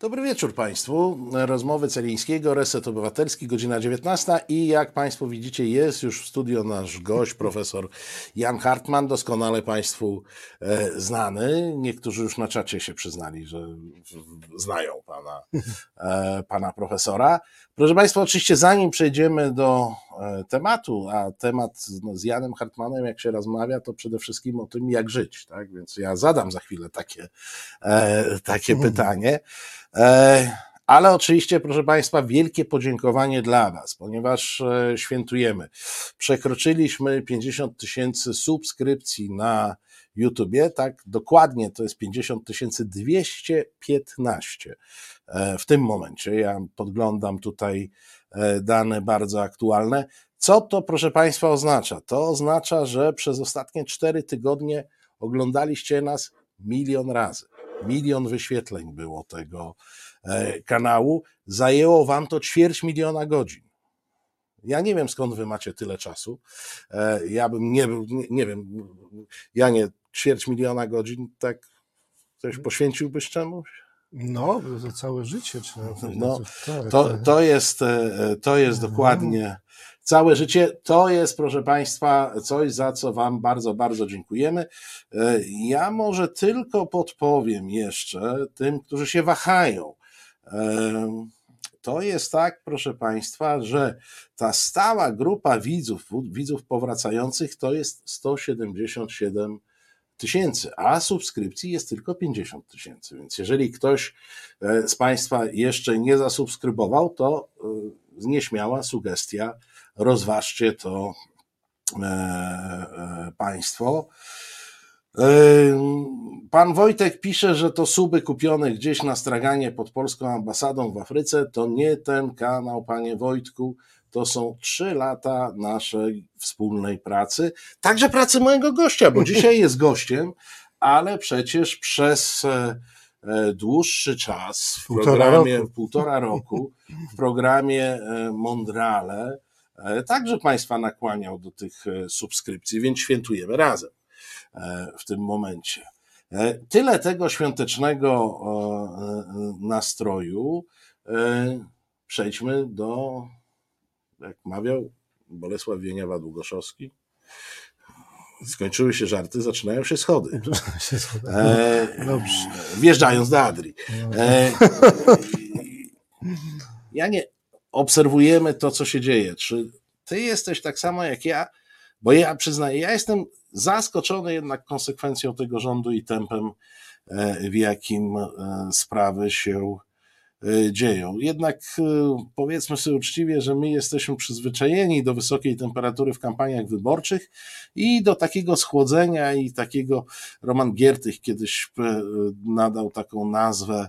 Dobry wieczór Państwu. Rozmowy Celińskiego, Reset Obywatelski, godzina 19 i jak Państwo widzicie jest już w studio nasz gość, profesor Jan Hartman, doskonale Państwu e, znany. Niektórzy już na czacie się przyznali, że znają Pana, e, pana profesora. Proszę Państwa, oczywiście zanim przejdziemy do e, tematu, a temat no, z Janem Hartmanem, jak się rozmawia, to przede wszystkim o tym, jak żyć. Tak? Więc ja zadam za chwilę takie, e, takie mhm. pytanie. E, ale oczywiście, proszę Państwa, wielkie podziękowanie dla Was, ponieważ e, świętujemy. Przekroczyliśmy 50 tysięcy subskrypcji na YouTubie, tak dokładnie to jest 50 215 e, w tym momencie. Ja podglądam tutaj dane bardzo aktualne. Co to, proszę Państwa, oznacza? To oznacza, że przez ostatnie 4 tygodnie oglądaliście nas milion razy. Milion wyświetleń było tego e, kanału. Zajęło wam to ćwierć miliona godzin. Ja nie wiem skąd wy macie tyle czasu. E, ja bym nie nie, nie wiem, ja nie ćwierć miliona godzin, tak coś poświęciłbyś czemuś? No, to całe życie trzeba. No, tak, to, tak. to jest, e, to jest dokładnie całe życie. To jest, proszę Państwa, coś, za co Wam bardzo, bardzo dziękujemy. E, ja może tylko podpowiem jeszcze tym, którzy się wahają. E, to jest tak, proszę Państwa, że ta stała grupa widzów, widzów powracających to jest 177 tysięcy, a subskrypcji jest tylko 50 tysięcy. Więc jeżeli ktoś e, z Państwa jeszcze nie zasubskrybował, to nieśmiała sugestia rozważcie to e, e, Państwo. E, pan Wojtek pisze, że to suby kupione gdzieś na straganie pod polską ambasadą w Afryce. To nie ten kanał, panie Wojtku. To są trzy lata naszej wspólnej pracy. Także pracy mojego gościa, bo dzisiaj jest gościem, ale przecież przez dłuższy czas w programie półtora roku, półtora roku w programie Mondrale E, także Państwa nakłaniał do tych e, subskrypcji, więc świętujemy razem e, w tym momencie. Tyle tego świątecznego nastroju. Przejdźmy do, jak mawiał Bolesław Wieniawa-Długoszowski, skończyły się żarty, zaczynają się schody. Dobrze. Wjeżdżając do Adri. ja nie, obserwujemy to, co się dzieje. Czy ty jesteś tak samo jak ja? Bo ja przyznaję, ja jestem zaskoczony jednak konsekwencją tego rządu i tempem, e, w jakim e, sprawy się e, dzieją. Jednak powiedzmy sobie uczciwie, że my jesteśmy przyzwyczajeni do wysokiej temperatury w kampaniach wyborczych i do takiego schłodzenia i takiego Roman Giertych kiedyś nadał taką nazwę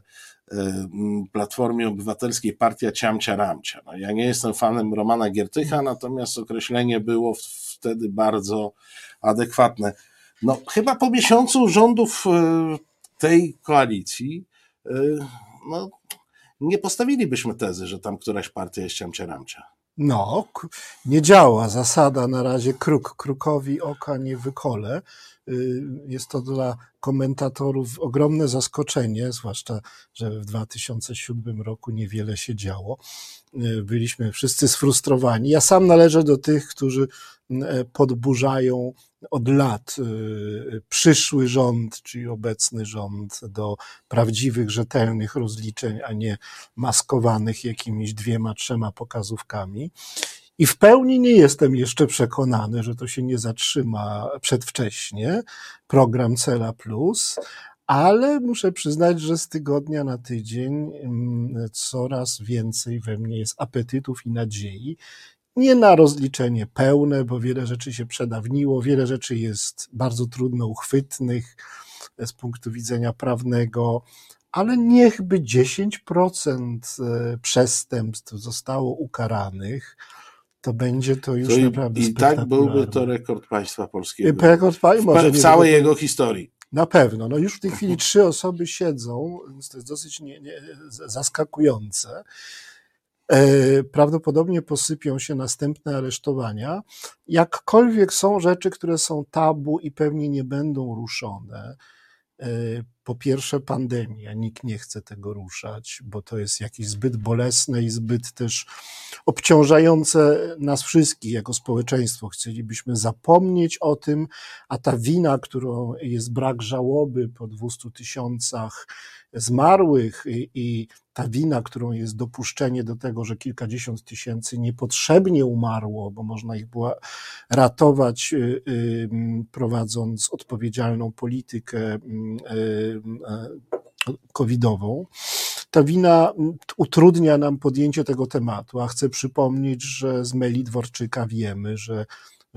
Platformie Obywatelskiej Partia Ciamcia Ramcia. No, ja nie jestem fanem Romana Giertycha, natomiast określenie było wtedy bardzo adekwatne. No, chyba po miesiącu rządów e, tej koalicji e, no, nie postawilibyśmy tezy, że tam któraś partia jest ciamcia ramcia. No, nie działa zasada na razie kruk, krukowi oka nie wykole. Y, jest to dla komentatorów ogromne zaskoczenie, zwłaszcza, że w 2007 roku niewiele się działo. Y, byliśmy wszyscy sfrustrowani. Ja sam należę do tych, którzy y, podburzają od lat przyszły rząd, czyli obecny rząd, do prawdziwych, rzetelnych rozliczeń, a nie maskowanych jakimiś dwiema, trzema pokazówkami. I w pełni nie jestem jeszcze przekonany, że to się nie zatrzyma przedwcześnie, program Cela Plus, ale muszę przyznać, że z tygodnia na tydzień mm, coraz więcej we mnie jest apetytów i nadziei. Nie na rozliczenie pełne, bo wiele rzeczy się przedawniło, wiele rzeczy jest bardzo trudno uchwytnych z punktu widzenia prawnego, ale niechby 10% e, przestępstw zostało ukaranych to będzie to już to naprawdę I, I tak byłby to rekord państwa polskiego. Rekord może w całej jego historii. Na pewno. No już w tej chwili trzy osoby siedzą, więc to jest dosyć nie, nie, zaskakujące. E, prawdopodobnie posypią się następne aresztowania. Jakkolwiek są rzeczy, które są tabu i pewnie nie będą ruszone. Po pierwsze pandemia, nikt nie chce tego ruszać, bo to jest jakieś zbyt bolesne i zbyt też obciążające nas wszystkich jako społeczeństwo. Chcielibyśmy zapomnieć o tym, a ta wina, którą jest brak żałoby po 200 tysiącach zmarłych i, i ta wina, którą jest dopuszczenie do tego, że kilkadziesiąt tysięcy niepotrzebnie umarło, bo można ich było ratować, y, y, prowadząc odpowiedzialną politykę y, covidową. Ta wina utrudnia nam podjęcie tego tematu, a chcę przypomnieć, że z Meli Dworczyka wiemy, że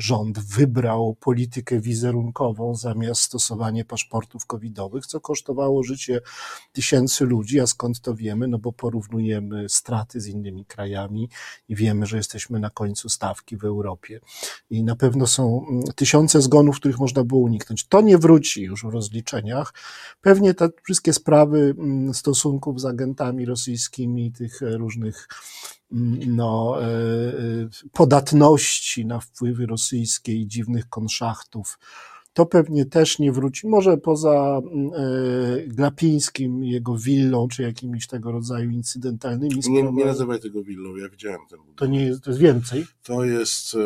rząd wybrał politykę wizerunkową zamiast stosowania paszportów covidowych, co kosztowało życie tysięcy ludzi, a skąd to wiemy? No bo porównujemy straty z innymi krajami i wiemy, że jesteśmy na końcu stawki w Europie. I na pewno są mm, tysiące zgonów, których można było uniknąć. To nie wróci już w rozliczeniach. Pewnie te wszystkie sprawy mm, stosunków z agentami rosyjskimi, tych różnych no, e, e, podatności na wpływy rosyjskie i dziwnych konszachtów. To pewnie też nie wróci. Może poza e, Glapińskim, jego willą, czy jakimiś tego rodzaju incydentalnymi sprawami. Nie, nie nazywaj tego willą, ja widziałem ten budynek. To nie jest, to jest więcej? To jest,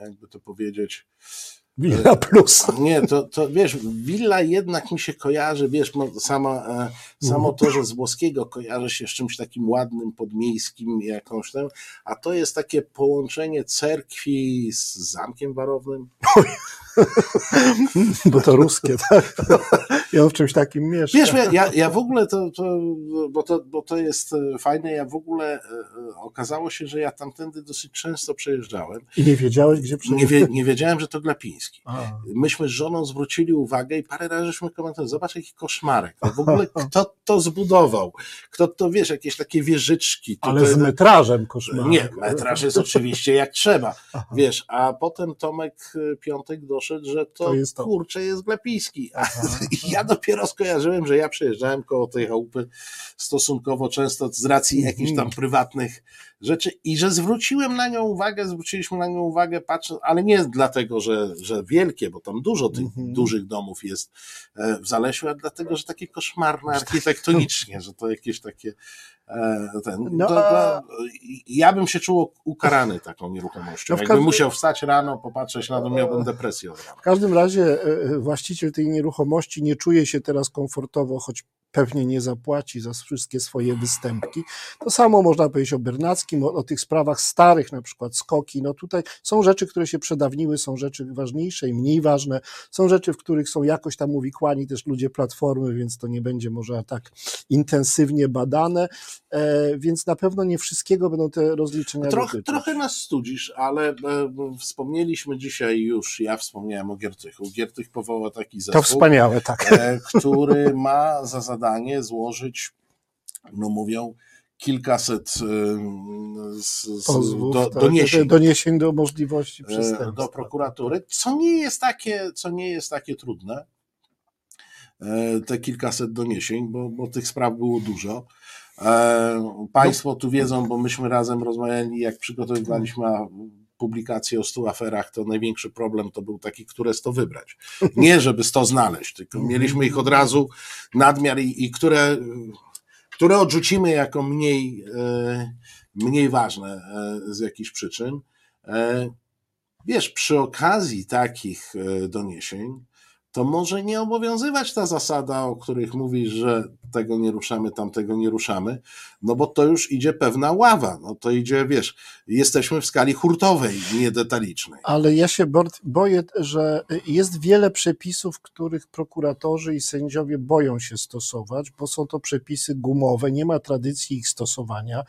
jakby to powiedzieć, Villa Plus. Nie, to, to wiesz, Villa jednak mi się kojarzy, wiesz, sama, e, samo to, że z włoskiego kojarzy się z czymś takim ładnym, podmiejskim, jakąś tam, a to jest takie połączenie cerkwi z zamkiem warownym. Bo to ruskie, tak? On w czymś takim mieszka. Wiesz, ja, ja w ogóle to, to, bo to, bo to jest e, fajne, ja w ogóle e, okazało się, że ja tamtędy dosyć często przejeżdżałem. I nie wiedziałeś, gdzie przejeżdżałeś? Nie, nie wiedziałem, że to Glapiński. A. Myśmy z żoną zwrócili uwagę i parę razy żeśmy komentowali, zobacz jaki koszmarek. No w ogóle kto to zbudował? Kto to, wiesz, jakieś takie wieżyczki. Ale to, z metrażem koszmarek. Nie, metraż jest oczywiście jak trzeba. Aha. Wiesz, a potem Tomek e, Piątek doszedł, że to, to jest to. kurczę jest Glapiński. I ja dopiero skojarzyłem, że ja przejeżdżałem koło tej chałupy stosunkowo często z racji jakichś tam mhm. prywatnych rzeczy i że zwróciłem na nią uwagę, zwróciliśmy na nią uwagę, patrząc, ale nie dlatego, że, że wielkie, bo tam dużo tych mhm. dużych domów jest e, w Zalesiu, a dlatego, że takie koszmarne architektonicznie, że to jakieś takie ten, no, to, to, ja bym się czuł ukarany taką nieruchomością. No Jakbym każdym... musiał wstać rano, popatrzeć na to, miałbym depresję. W każdym razie e, właściciel tej nieruchomości nie czuje się teraz komfortowo, choć pewnie nie zapłaci za wszystkie swoje występki. To samo można powiedzieć o Bernackim, o, o, tych sprawach starych, na przykład skoki. No tutaj są rzeczy, które się przedawniły, są rzeczy ważniejsze i mniej ważne, są rzeczy, w których są jakoś tam uwikłani też ludzie Platformy, więc to nie będzie może tak intensywnie badane, e, więc na pewno nie wszystkiego będą te rozliczenia Troch, Trochę nas studzisz, ale e, wspomnieliśmy dzisiaj już, ja wspomniałem o Giertychu. Giertych powoła taki zespół. To wspaniałe, tak. E, który ma za zadanie złożyć, no mówią, kilkaset z, z, Pozwów, do, tak, doniesień, doniesień do możliwości e, przestępstwa. Do prokuratury, co nie jest takie, co nie jest takie trudne. E, te kilkaset doniesień, bo, bo tych spraw było dużo. E, państwo tu wiedzą, bo myśmy razem rozmawiali, jak przygotowywaliśmy publikację o stu aferach, to największy problem to był taki, które sto wybrać. Nie, żeby sto znaleźć, tylko mieliśmy ich od razu nadmiar i, i które, które odrzucimy jako mniej, e, mniej ważne e, z jakichś przyczyn. Wiesz, przy okazji takich doniesień, to może nie obowiązywać ta zasada, o których mówisz, że tego nie ruszamy, tamtego nie ruszamy, no bo to już idzie pewna ława, no to idzie, wiesz, jesteśmy w skali hurtowej, nie detalicznej. Ale ja się boję, że jest wiele przepisów, których prokuratorzy i sędziowie boją się stosować, bo są to przepisy gumowe, nie ma tradycji ich stosowania.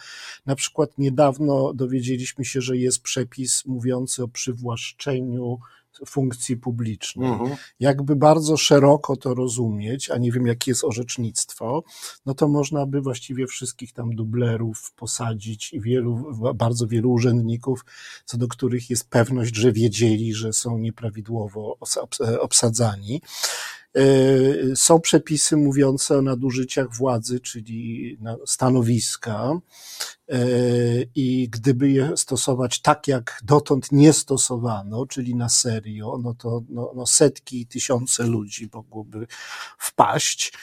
Na przykład niedawno dowiedzieliśmy się, że jest przepis mówiący o przywłaszczeniu funkcji publicznej. Mhm. Jakby bardzo szeroko to rozumieć, a nie wiem, jakie jest orzecznictwo, no to można by właściwie wszystkich tam dublerów posadzić i wielu, bardzo wielu urzędników, co do których jest pewność, że wiedzieli, że są nieprawidłowo obsadzani. Są przepisy mówiące o nadużyciach władzy, czyli stanowiska. I gdyby je stosować tak, jak dotąd nie stosowano, czyli na serio, no to no, no setki i tysiące ludzi mogłoby wpaść.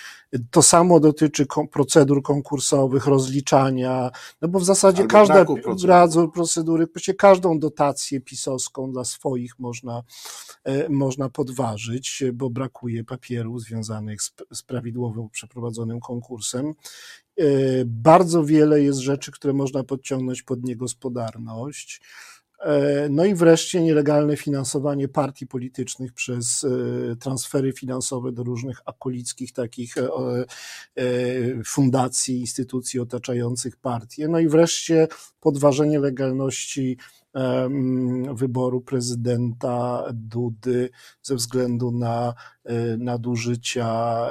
To samo dotyczy procedur konkursowych, rozliczania, no bo w zasadzie Albo każda procedur. procedury, każdą dotację pisowską dla swoich można, e, można podważyć, bo brakuje papierów związanych z, z prawidłowo przeprowadzonym konkursem. E, bardzo wiele jest rzeczy, które można podciągnąć pod niegospodarność. E, no i wreszcie nielegalne finansowanie partii politycznych przez e, transfery finansowe do różnych akolickich takich fundacji, instytucji otaczających partię. No i wreszcie podważenie legalności wyboru prezydenta Dudy ze względu na nadużycia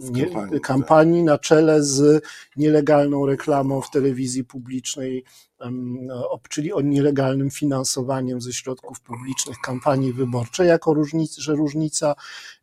nie, kampanii na czele z nielegalną reklamą w telewizji publicznej czyli o nielegalnym finansowaniem ze środków publicznych kampanii wyborczej, jako różnica, że różnica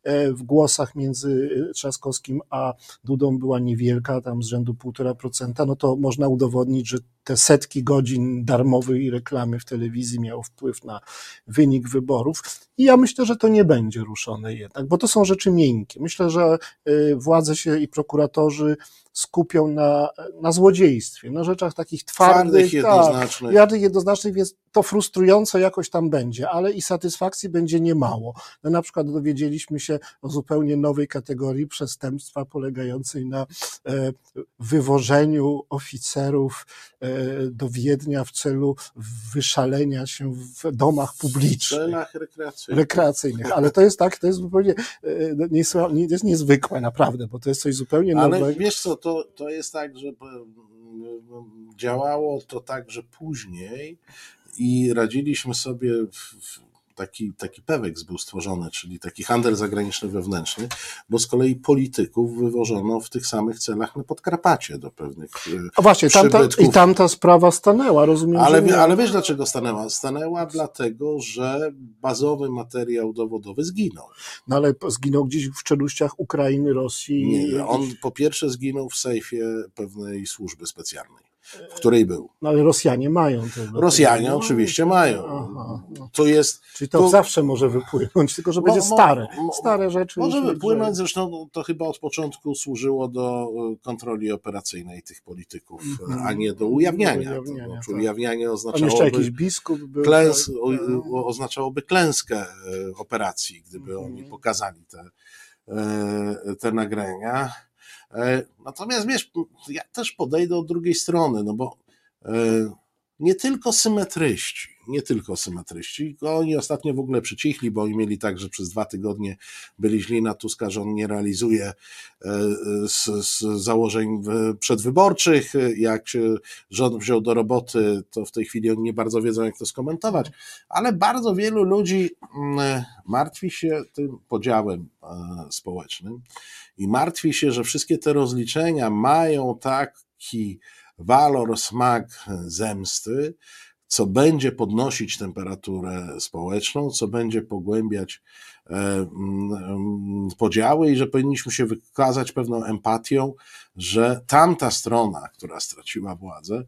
e, w głosach między Trzaskowskim a Dudą była niewielka, tam z rzędu 1,5%, no to można udowodnić, że te setki godzin darmowej reklamy w telewizji miało wpływ na wynik wyborów. I ja myślę, że to nie będzie ruszone jednak, bo to są rzeczy miękkie. Myślę, że e, władze się i prokuratorzy skupią na, na złodziejstwie, na rzeczach takich twardych, twardych jednoznacznych. Tak, jednoznacznych, więc to frustrująco jakoś tam będzie, ale i satysfakcji będzie niemało. No, na przykład dowiedzieliśmy się o zupełnie nowej kategorii przestępstwa polegającej na e, wywożeniu oficerów e, do Wiednia w celu wyszalenia się w domach publicznych. W celach rekreacyjnych. rekreacyjnych. Ale to jest tak, to jest zupełnie e, no, to jest niezwykłe naprawdę, bo to jest coś zupełnie nowego. Ale wiesz co, to, to jest tak, że działało to tak, że później i radziliśmy sobie w, taki, taki PEWEX był stworzony, czyli taki handel zagraniczny wewnętrzny, bo z kolei polityków wywożono w tych samych celach na Podkarpacie do pewnych A właśnie, tamta, i tamta sprawa stanęła, rozumiem. Ale, ale wiesz dlaczego stanęła? Stanęła dlatego, że bazowy materiał dowodowy zginął. No ale zginął gdzieś w czeluściach Ukrainy, Rosji. Nie, on po pierwsze zginął w sejfie pewnej służby specjalnej w której był. No ale Rosjanie mają to. Rosjanie oczywiście mają. Aha, no. To jest. Czyli to, to, zawsze może wypłynąć, tylko że będzie stare. Stare rzeczy. Może wypłynąć, zresztą to chyba od początku służyło do e, kontroli operacyjnej tych polityków, mm -hmm. a nie do ujawniania. Do ujawniania to, tak. Ujawnianie oznaczałoby. jakiś biskup był. Klęs, tak, o, oznaczałoby klęskę e, operacji, gdyby oni pokazali te, te nagrania. E, natomiast wiesz, ja też podejdę od drugiej strony, no bo e, nie tylko symetryści, nie tylko symetryści, oni ostatnio w ogóle przycichli, bo oni mieli tak, że przez dwa tygodnie byli źli na Tuska, że on nie realizuje e, z, z założeń przedwyborczych. Jak się rząd wziął do roboty, to w tej chwili oni nie bardzo wiedzą, jak to skomentować, ale bardzo wielu ludzi mm, martwi się tym podziałem społecznym i martwi się, że wszystkie te rozliczenia mają taki walor, smak zemsty, co będzie podnosić temperaturę społeczną, co będzie pogłębiać e, mm, podziały i że powinniśmy się wykazać pewną empatią, że tamta strona, która straciła władzę,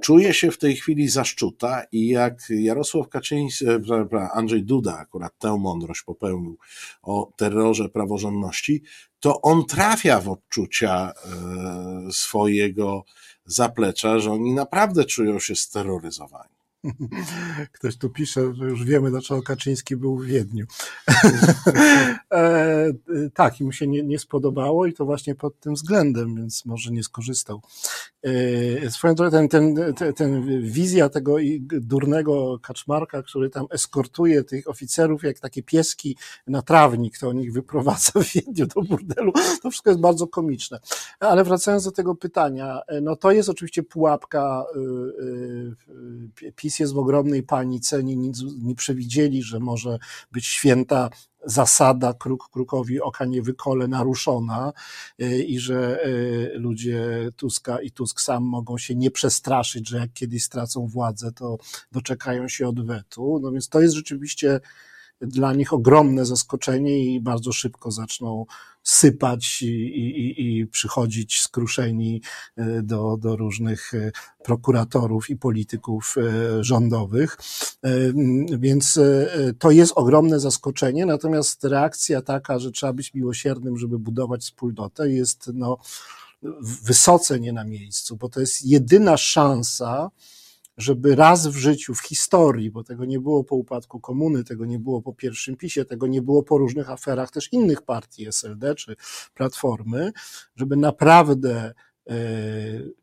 czuje się w tej chwili zaszczuta i jak Jarosław Kaczyński, e, Andrzej Duda akurat tę mądrość popełnił o terrorze praworządności, to on trafia w odczucia e, swojego zaplecza, że oni naprawdę czują się steroryzowani. Ktoś tu pisze, że już wiemy, dlaczego Kaczyński był w Wiedniu. e, tak, im się nie, nie spodobało i to właśnie pod tym względem, więc może nie skorzystał. E, swoją drogą, ten, ten, ten, ten wizja tego durnego kaczmarka, który tam eskortuje tych oficerów jak takie pieski na trawnik, to on ich wyprowadza w Wiedniu do burdelu, to wszystko jest bardzo komiczne. Ale wracając do tego pytania, e, no to jest oczywiście pułapka y, y, PiS jest w ogromnej panice, nie, nic nie przewidzieli, że może być święta zasada kruk krukowi oka nie wykole naruszona y, i że y, ludzie Tuska i Tusk sam mogą się nie przestraszyć, że jak kiedyś stracą władzę, to doczekają się odwetu. No więc to jest rzeczywiście dla nich ogromne zaskoczenie i bardzo szybko zaczną sypać i, i, i przychodzić skruszeni e, do, do różnych e, prokuratorów i polityków e, rządowych. Więc to jest ogromne zaskoczenie, natomiast reakcja taka, że trzeba być miłosiernym, żeby budować wspólnotę, jest no, wysoce nie na miejscu, bo to jest jedyna szansa, żeby raz w życiu, w historii, bo tego nie było po upadku komuny, tego nie było po pierwszym PiSie, tego nie było po różnych aferach też innych partii SLD czy Platformy, żeby naprawdę e,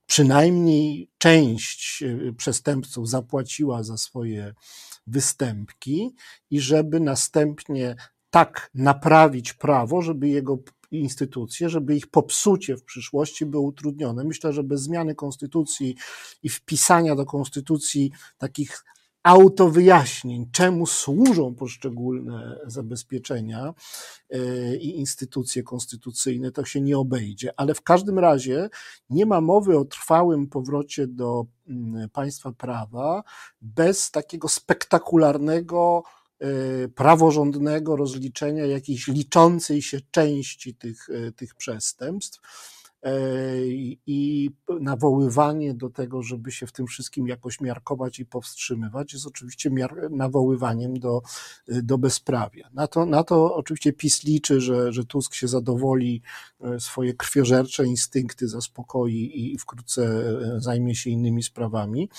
przynajmniej część e, przestępców zapłaciła za swoje występki i żeby następnie tak naprawić prawo, żeby jego instytucje, żeby ich popsucie w przyszłości było utrudnione. Myślę, że bez zmiany konstytucji i wpisania do konstytucji takich autowyjaśnień, czemu służą poszczególne zabezpieczenia e, i instytucje konstytucyjne, to się nie obejdzie. Ale w każdym razie nie ma mowy o trwałym powrocie do mm, państwa prawa bez takiego spektakularnego praworządnego rozliczenia jakiejś liczącej się części tych, y, tych przestępstw i nawoływanie do tego, żeby się w tym wszystkim jakoś miarkować i powstrzymywać, jest oczywiście nawoływaniem do, do bezprawia. Na to, na to oczywiście PiS liczy, że, że Tusk się zadowoli, e, swoje krwiożercze instynkty zaspokoi i wkrótce e, zajmie się innymi sprawami.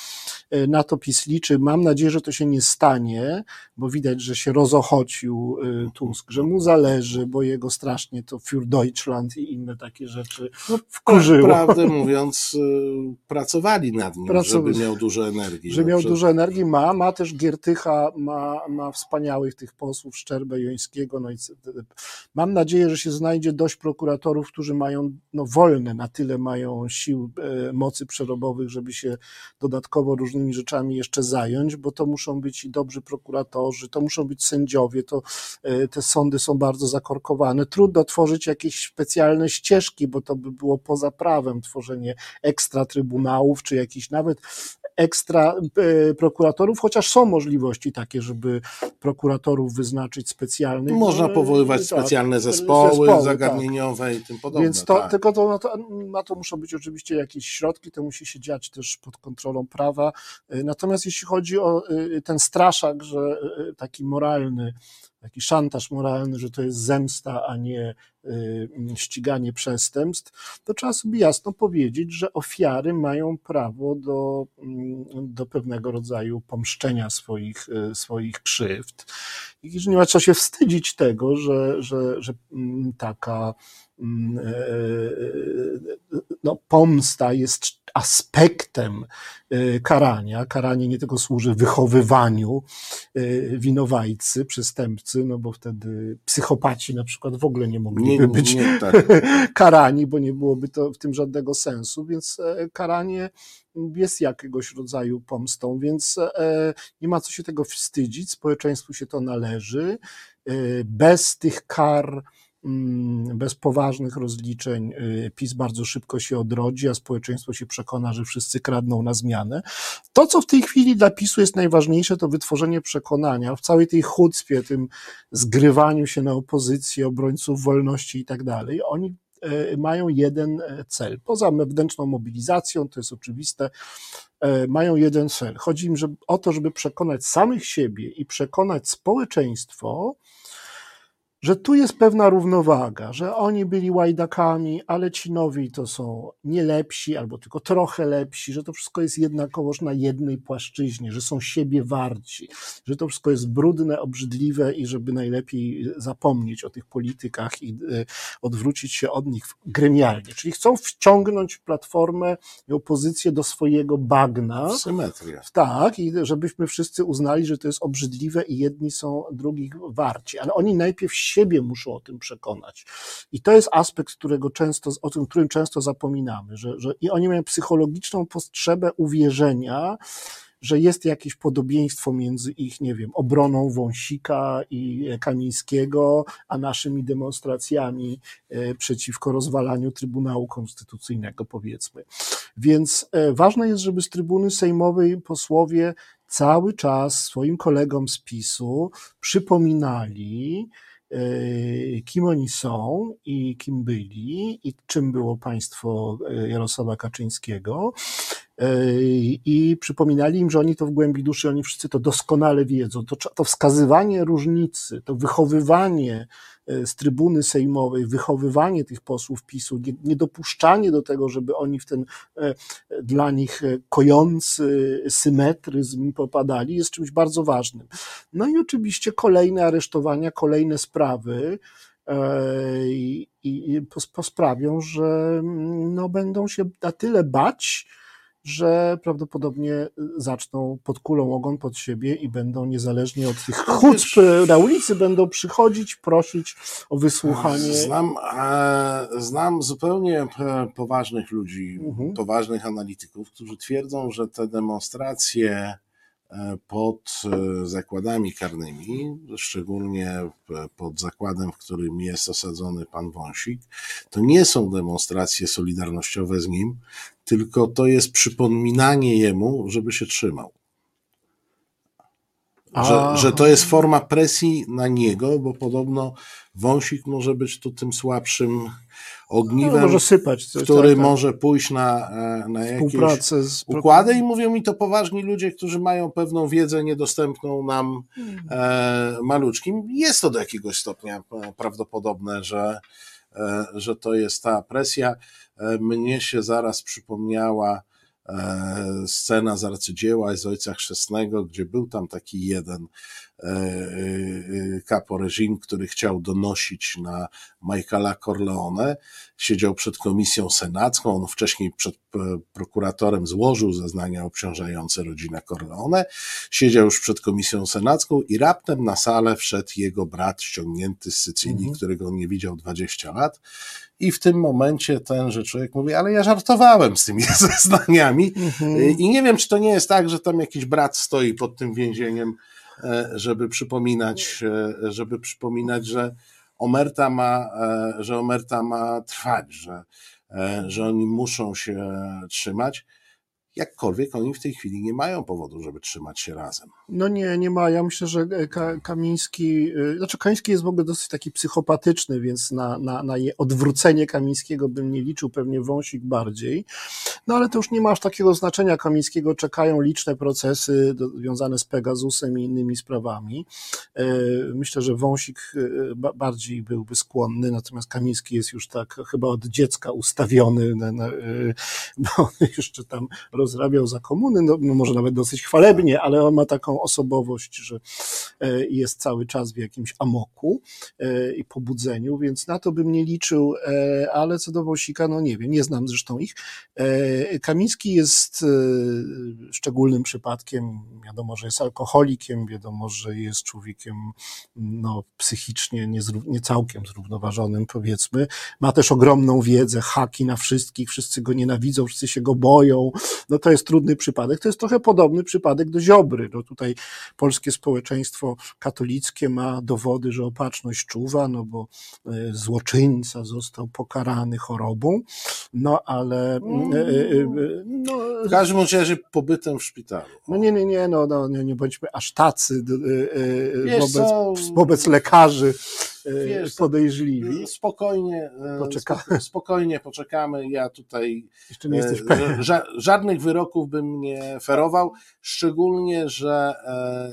E, na to PiS liczy. Mam nadzieję, że to się nie stanie, bo widać, że się rozochocił Tusk, że mu zależy, bo jego strasznie to für Deutschland i inne takie rzeczy no, wkurzyło. Prawdę mówiąc, y, pracowali nad nim, żeby miał dużo energii. Że no, miał dużo energii, ma, ma też Giertycha, ma, ma wspaniałych tych posłów, Szczerbę, Jońskiego, no i mam nadzieję, że się znajdzie dość prokuratorów, którzy mają, no wolne na tyle mają sił, e, mocy przerobowych, żeby się dodatkowo różnymi rzeczami jeszcze zająć, bo to muszą być i dobrzy prokuratorzy, to muszą być sędziowie, to e, te sądy są bardzo zakorkowane. Trudno tworzyć jakieś specjalne ścieżki, bo to by było poza prawem tworzenie ekstra trybunałów, czy jakichś nawet ekstra e, prokuratorów, chociaż są możliwości takie, żeby prokuratorów wyznaczyć specjalnych. Można powoływać tak, specjalne zespoły, zespoły tak. zagadnieniowe tak. i tym podobne. Więc to, tak. tylko to, na, to, na to muszą być oczywiście jakieś środki, to musi się dziać też pod kontrolą prawa. E, natomiast jeśli chodzi o e, ten straszak, że taki moralny, taki szantaż moralny, że to jest zemsta, a nie y, ściganie przestępstw, to trzeba sobie jasno powiedzieć, że ofiary mają prawo do, mm, do pewnego rodzaju pomszczenia swoich, y, swoich krzywd. I że nie ma co się wstydzić tego, że, że, że mm, taka no, pomsta jest aspektem e, karania. Karanie nie tylko służy wychowywaniu e, winowajcy, przestępcy, no bo wtedy psychopaci na przykład w ogóle nie mogliby nie, być nie, tak. karani, bo nie byłoby to w tym żadnego sensu, więc e, karanie jest jakiegoś rodzaju pomstą, więc nie ma co się tego wstydzić, społeczeństwu się to należy. Bez tych kar, Mm, bez poważnych rozliczeń y, PiS bardzo szybko się odrodzi, a społeczeństwo się przekona, że wszyscy kradną na zmianę. To, co w tej chwili dla PiSu jest najważniejsze, to wytworzenie przekonania w całej tej chucpie, tym zgrywaniu się na opozycję, obrońców wolności i tak dalej. Oni y, mają jeden e, cel. Poza wewnętrzną mobilizacją, to jest oczywiste, e, mają jeden cel. Chodzi im o to, żeby przekonać samych siebie i przekonać społeczeństwo, że tu jest pewna równowaga, że oni byli łajdakami, ale ci nowi to są nie lepsi albo tylko trochę lepsi, że to wszystko jest jednakowoż na jednej płaszczyźnie, że są siebie warci, że to wszystko jest brudne, obrzydliwe i żeby najlepiej zapomnieć o tych politykach i e, odwrócić się od nich gremialnie. Czyli chcą wciągnąć platformę i opozycję do swojego bagna. W symetrię. Tak, i żebyśmy wszyscy uznali, że to jest obrzydliwe i jedni są drugich warci. Ale oni najpierw siebie muszą o tym przekonać. I to jest aspekt, którego często, o tym, którym często zapominamy, że, że i oni mają psychologiczną potrzebę uwierzenia, że jest jakieś podobieństwo między ich, nie wiem, obroną Wąsika i Kamińskiego, a naszymi demonstracjami e, przeciwko rozwalaniu Trybunału Konstytucyjnego, powiedzmy. Więc e, ważne jest, żeby z trybuny sejmowej posłowie cały czas swoim kolegom z PiSu przypominali, kim oni są i kim byli i czym było państwo e, Jarosława Kaczyńskiego. I przypominali im, że oni to w głębi duszy, oni wszyscy to doskonale wiedzą. To, to wskazywanie różnicy, to wychowywanie E, z trybuny sejmowej, wychowywanie tych posłów PiSu, niedopuszczanie do tego, żeby oni w ten e, dla nich e, kojący symetryzm popadali, jest czymś bardzo ważnym. No i oczywiście kolejne aresztowania, kolejne sprawy, i, i posprawią, że mm, no, będą się na tyle bać, że prawdopodobnie zaczną pod kulą ogon pod siebie i będą niezależnie od tych chucp na ulicy, będą przychodzić, prosić o wysłuchanie. Znam, e, znam zupełnie e, poważnych ludzi, mhm. poważnych analityków, którzy twierdzą, że te demonstracje pod zakładami karnymi, szczególnie pod zakładem, w którym jest osadzony pan Wąsik, to nie są demonstracje solidarnościowe z nim, tylko to jest przypominanie jemu, żeby się trzymał. Że, że to jest forma presji na niego, bo podobno wąsik może być tu tym słabszym ogniwem, no, może sypać coś, który tak, tak. może pójść na, e, na jakieś z... układy i mówią mi to poważni ludzie, którzy mają pewną wiedzę niedostępną nam hmm. e, maluczkim. Jest to do jakiegoś stopnia e, prawdopodobne, że, e, że to jest ta presja. E, mnie się zaraz przypomniała e, scena z arcydzieła z Ojca Chrzestnego, gdzie był tam taki jeden capo e, reżim, który chciał donosić na Michaela Corleone. Siedział przed komisją senacką, on wcześniej przed prokuratorem złożył zeznania obciążające rodzinę Corleone. Siedział już przed komisją senacką i raptem na salę wszedł jego brat ściągnięty z Sycylii, mhm. którego on nie widział 20 lat i w tym momencie tenże człowiek mówi, ale ja żartowałem z tymi zeznaniami. Mhm. I nie wiem, czy to nie jest tak, że tam jakiś brat stoi pod tym więzieniem, e, żeby przypominać, e, żeby przypominać, że omerta ma, e, że omerta ma trwać, że, że oni muszą się trzymać jakkolwiek oni w tej chwili nie mają powodu, żeby trzymać się razem. No nie, nie ma. Ja myślę, że e, Kamiński, e, znaczy Kamiński jest w ogóle dosyć taki psychopatyczny, więc na, na, na odwrócenie Kamińskiego bym nie liczył, pewnie Wąsik bardziej. No ale to już nie ma aż takiego znaczenia Kamińskiego. Czekają liczne procesy związane z Pegasusem i innymi sprawami. E, myślę, że Wąsik bardziej byłby skłonny, natomiast Kamiński jest już tak chyba od dziecka ustawiony, bo on jeszcze tam rozrabiał za komuny, no, no, może nawet dosyć chwalebnie, ale on ma taką osobowość, że e, jest cały czas w jakimś amoku e, i pobudzeniu, więc na to bym nie liczył, e, ale co do Wąsika, no nie wiem, nie znam zresztą ich. Kamiński jest szczególnym przypadkiem, wiadomo, że jest alkoholikiem, wiadomo, że jest człowiekiem no, psychicznie nie, całkiem zrównoważonym, powiedzmy. Ma też ogromną wiedzę, haki na wszystkich, wszyscy go nienawidzą, wszyscy się go boją, no to jest trudny przypadek. To jest trochę podobny przypadek do Ziobry. No tutaj polskie społeczeństwo katolickie ma dowody, że opatrzność czuwa, no bo e, złoczyńca został pokarany chorobą, no ale... E, e, no, w każdym razie pobytem w szpitalu. No nie, nie, nie, no, no nie, nie bądźmy aż tacy wobec, wobec lekarzy Wiesz, podejrzliwi. Spokojnie, poczekamy. spokojnie poczekamy. Ja tutaj Jeszcze nie jesteś pewien. Ża żadnych wyroków bym nie ferował, szczególnie, że e,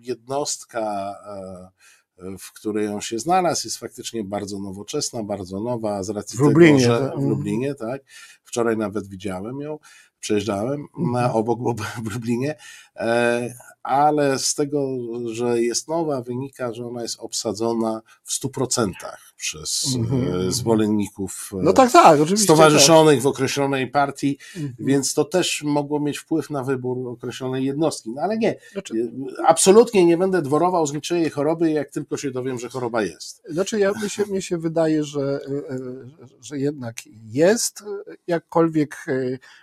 jednostka, e, w której on się znalazł, jest faktycznie bardzo nowoczesna, bardzo nowa, z racji w Lublinie, tego, że w Lublinie, tak. Wczoraj nawet widziałem ją, przejeżdżałem mhm. obok w Lublinie, e, ale z tego, że jest nowa, wynika, że ona jest obsadzona w 100% przez mm-hmm. zwolenników no tak, tak, oczywiście, stowarzyszonych tak. w określonej partii, mm-hmm. więc to też mogło mieć wpływ na wybór określonej jednostki. No ale nie, znaczy, e, absolutnie nie będę dworował z niczyjej choroby, jak tylko się dowiem, że choroba jest. Znaczy, ja, mi, się, mi się wydaje, że, że jednak jest, jakkolwiek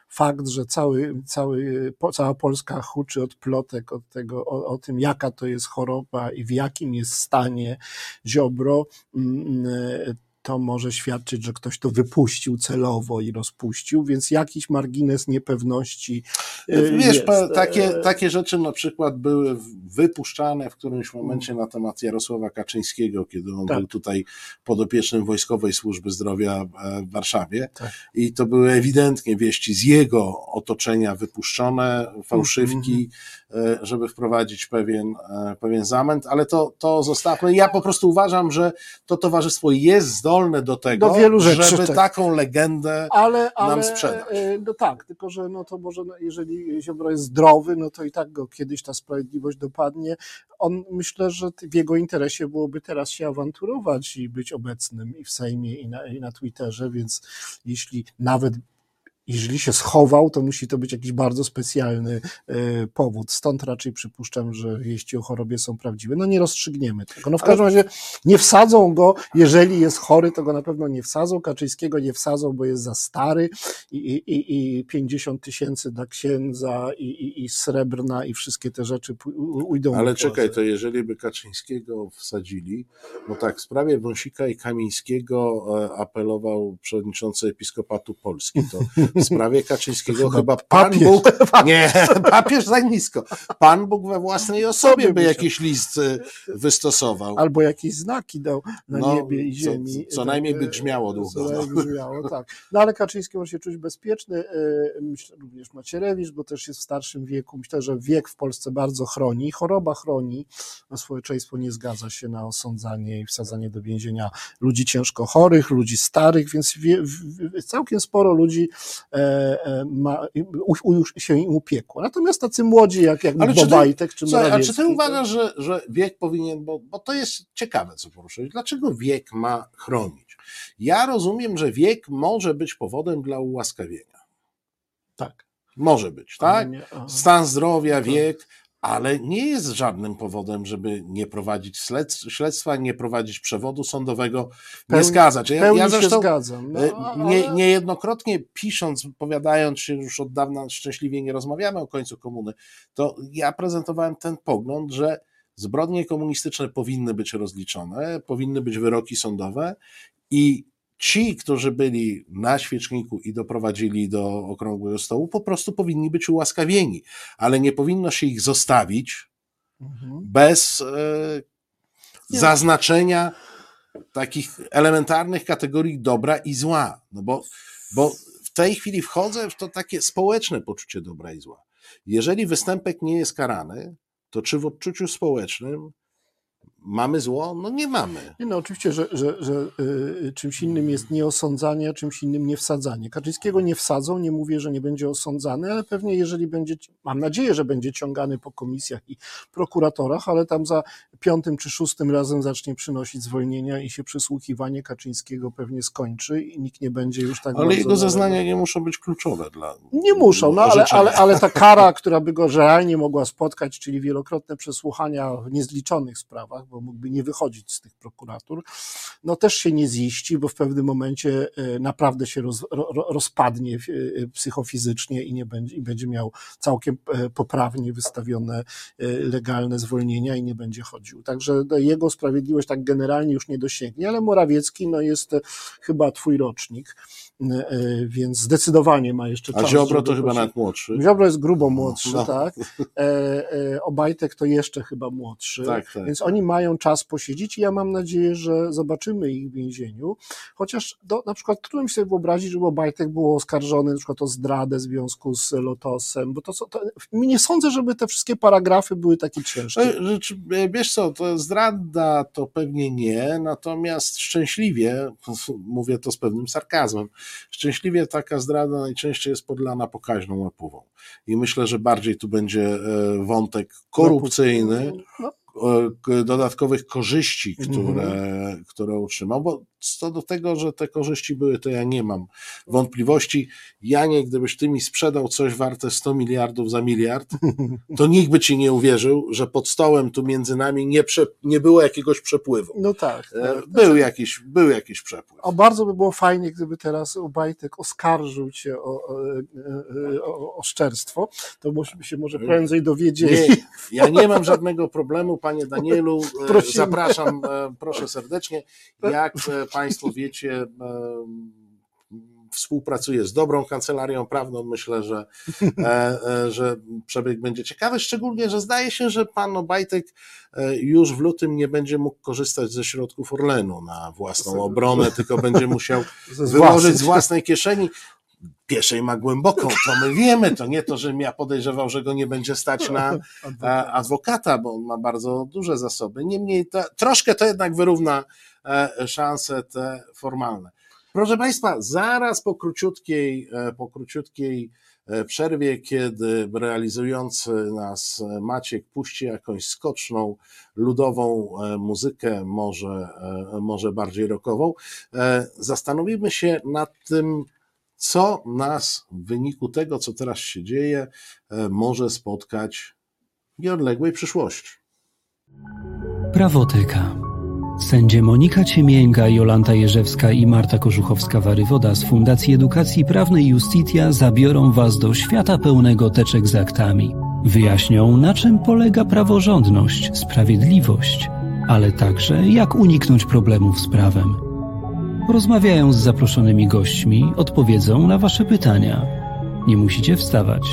fakt, że cały, cały, cała Polska huczy od plotek, od tego, o, o tym, jaka to jest choroba i w jakim jest stanie Ziobro, mm, to może świadczyć, że ktoś to wypuścił celowo i rozpuścił, więc jakiś margines niepewności. y, Wiesz, jest. takie, E, takie rzeczy na przykład były wypuszczane w którymś momencie na temat Jarosława Kaczyńskiego, kiedy on Tak. był tutaj podopiecznym Wojskowej Służby Zdrowia e, w Warszawie. Tak. I to były ewidentnie wieści z jego otoczenia wypuszczone, fałszywki, Mhm. e, żeby wprowadzić pewien, e, pewien zamęt, ale to, to zostawmy. Ja po prostu uważam, że to towarzystwo jest zdolne do tego, Do wielu rzeczy, żeby tak. taką legendę ale, ale nam sprzedać. e, No tak, tylko że no to może, no, jeżeli Ziobro jest zdrowy, no to i tak go kiedyś ta sprawiedliwość dopadnie. On myślę, że w jego interesie byłoby teraz się awanturować i być obecnym i w Sejmie, i na, i na Twitterze, więc jeśli nawet jeżeli się schował, to musi to być jakiś bardzo specjalny e, powód. Stąd raczej przypuszczam, że wieści o chorobie są prawdziwe. No nie rozstrzygniemy tego. No w każdym razie nie wsadzą go, jeżeli jest chory, to go na pewno nie wsadzą. Kaczyńskiego nie wsadzą, bo jest za stary i, i, i- i 50 tysięcy dla księdza i, i, i srebrna i wszystkie te rzeczy ujdą. Ale czekaj, to jeżeli by Kaczyńskiego wsadzili, bo tak, w sprawie Wąsika i Kamińskiego e, apelował przewodniczący Episkopatu Polski, to w sprawie Kaczyńskiego chyba Pan papież. Bóg, nie, papież za nisko, Pan Bóg we własnej osobie by jakiś list e, wystosował. Albo jakieś znaki dał na No, niebie i co- ziemi. co najmniej by grzmiało długo, Co no. najmniej tak. No ale Kaczyński może się czuć bezpieczny. e, Myślę również Macierewicz, bo też jest w starszym wieku. Myślę, że wiek w Polsce bardzo chroni. Choroba chroni. No, społeczeństwo nie zgadza się na osądzanie i wsadzanie do więzienia ludzi ciężko chorych, ludzi starych, więc wie, całkiem sporo ludzi ma, u, już się im upiekło. Natomiast tacy młodzi jak, jak Ale czy ty- Bobajtek czy Słuchaj, a czy ty uważasz, że, że wiek powinien, bo, bo to jest ciekawe, co poruszyłeś, dlaczego wiek ma chronić? Ja rozumiem, że wiek może być powodem dla ułaskawienia. Tak. Może być, tak? Stan zdrowia, Tak. wiek, ale nie jest żadnym powodem, żeby nie prowadzić śledz- śledztwa, nie prowadzić przewodu sądowego, nie Pełni- zgadzać. W Ja, ja się zresztą zgadzam. No, e, ale- nie, niejednokrotnie pisząc, wypowiadając się już od dawna szczęśliwie nie rozmawiamy o końcu komuny, to ja prezentowałem ten pogląd, że zbrodnie komunistyczne powinny być rozliczone, powinny być wyroki sądowe i ci, którzy byli na świeczniku i doprowadzili do okrągłego stołu, po prostu powinni być ułaskawieni, ale nie powinno się ich zostawić Mhm. bez e, zaznaczenia takich elementarnych kategorii dobra i zła. No bo, bo w tej chwili wchodzę w to takie społeczne poczucie dobra i zła. Jeżeli występek nie jest karany, to czy w odczuciu społecznym mamy zło? No nie mamy. Nie no, oczywiście, że, że, że y, czymś innym jest nieosądzanie, a czymś innym nie wsadzanie. Kaczyńskiego nie wsadzą, nie mówię, że nie będzie osądzany, ale pewnie jeżeli będzie, mam nadzieję, że będzie ciągany po komisjach i prokuratorach, ale tam za piątym czy szóstym razem zacznie przynosić zwolnienia i się przysłuchiwanie Kaczyńskiego pewnie skończy i nikt nie będzie już tak Ale jego zeznania nie muszą być kluczowe dla. Nie muszą, no ale, ale, ale ta kara, która by go realnie mogła spotkać, czyli wielokrotne przesłuchania w niezliczonych sprawach, bo mógłby nie wychodzić z tych prokuratur, no też się nie ziści, bo w pewnym momencie e, naprawdę się roz, ro, ro- rozpadnie e, psychofizycznie i nie będzie, i będzie miał całkiem e, poprawnie wystawione e, legalne zwolnienia i nie będzie chodził. Także no, jego sprawiedliwość tak generalnie już nie dosięgnie, ale Morawiecki no, jest e, chyba twój rocznik, e, e, więc zdecydowanie ma jeszcze A czas. Ziobro to chyba nawet młodszy. Ziobro jest grubo młodszy, No. tak. E, e, Obajtek to jeszcze chyba młodszy. Tak, tak. Więc oni mają czas posiedzieć i ja mam nadzieję, że zobaczymy ich w więzieniu. Chociaż do, na przykład trudno mi sobie wyobrazić, żeby Obajtek był oskarżony na przykład o zdradę w związku z Lotosem, bo to, co- to nie sądzę, żeby te wszystkie paragrafy były takie ciężkie. E, e, Wiesz co, to zdrada to pewnie nie, natomiast szczęśliwie, mówię to z pewnym sarkazmem, szczęśliwie taka zdrada najczęściej jest podlana pokaźną łapową. I myślę, że bardziej tu będzie e, wątek korupcyjny, No, dodatkowych korzyści, które, Mhm. które otrzymał, bo co do tego, że te korzyści były, to ja nie mam wątpliwości. Janie, gdybyś ty mi sprzedał coś warte 100 miliardów za miliard, to nikt by ci nie uwierzył, że pod stołem tu między nami nie, prze, nie było jakiegoś przepływu. no tak. E, tak. Był jakiś, był jakiś przepływ. O, bardzo by było fajnie, gdyby teraz Obajtek oskarżył cię o, o, o, o oszczerstwo, to byśmy się może prędzej dowiedzieli. Nie, ja nie mam żadnego problemu, panie Danielu, Prosimy. zapraszam, proszę serdecznie. Jak państwo wiecie, współpracuje z dobrą kancelarią prawną. Myślę, że, e, e, że przebieg będzie ciekawy, szczególnie, że zdaje się, że pan Obajtek e, już w lutym nie będzie mógł korzystać ze środków Orlenu na własną obronę, tylko będzie musiał wyłożyć z własnej kieszeni pieszej ma głęboką, to my wiemy, to nie to, żebym ja podejrzewał, że go nie będzie stać na adwokata, bo on ma bardzo duże zasoby. Niemniej to, troszkę to jednak wyrówna szanse te formalne. Proszę Państwa, zaraz po króciutkiej, e, po króciutkiej e, przerwie, kiedy realizujący nas Maciek puści jakąś skoczną, ludową e, muzykę, może, może bardziej rockową, zastanowimy się nad tym, co nas w wyniku tego, co teraz się dzieje, może spotkać w nieodległej przyszłości. Prawoteka. Sędzie Monika Ciemięga, Jolanta Jerzewska i Marta Korzuchowska-Warywoda z Fundacji Edukacji Prawnej Justitia zabiorą Was do świata pełnego teczek z aktami. Wyjaśnią, na czym polega praworządność, sprawiedliwość, ale także jak uniknąć problemów z prawem. Porozmawiają z zaproszonymi gośćmi, odpowiedzą na Wasze pytania. Nie musicie wstawać.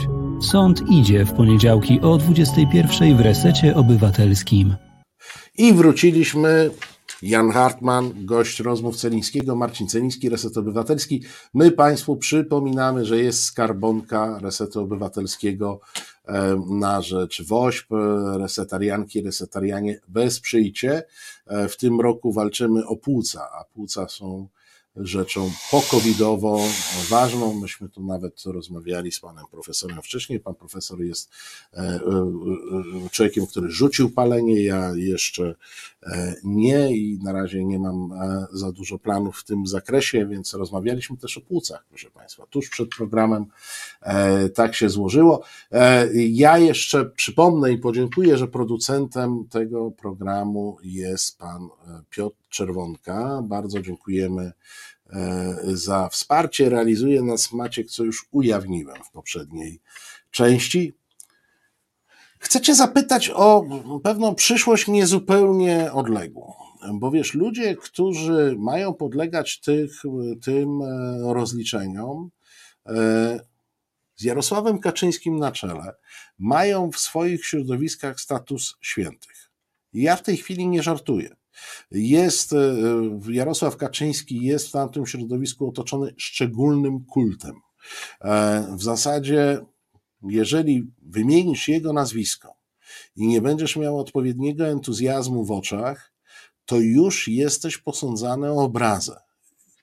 Sąd idzie w poniedziałki o 21 w resecie obywatelskim. I wróciliśmy Jan Hartman, gość rozmów Celińskiego, Marcin Celiński, Reset Obywatelski. My Państwu przypominamy, że jest skarbonka Resetu Obywatelskiego na rzecz WOŚP, resetarianki, resetarianie, wesprzyjcie. E, w tym roku walczymy o płuca, a płuca są rzeczą pokowidową, ważną. Myśmy tu nawet rozmawiali z panem profesorem wcześniej. Pan profesor jest e, e, człowiekiem, który rzucił palenie, ja jeszcze nie i na razie nie mam za dużo planów w tym zakresie, więc rozmawialiśmy też o płucach, proszę państwa. Tuż przed programem tak się złożyło. Ja jeszcze przypomnę i podziękuję, że producentem tego programu jest pan Piotr Czerwonka. Bardzo dziękujemy e, za wsparcie. Realizuje nas Maciek, co już ujawniłem w poprzedniej części. Chcecie zapytać o pewną przyszłość niezupełnie odległą. Bo wiesz, ludzie, którzy mają podlegać tych, tym e, rozliczeniom, e, z Jarosławem Kaczyńskim na czele, mają w swoich środowiskach status świętych. ja w tej chwili nie żartuję. Jest, e, Jarosław Kaczyński jest w tamtym środowisku otoczony szczególnym kultem. W zasadzie, jeżeli wymienisz jego nazwisko i nie będziesz miał odpowiedniego entuzjazmu w oczach, to już jesteś posądzany o obrazę.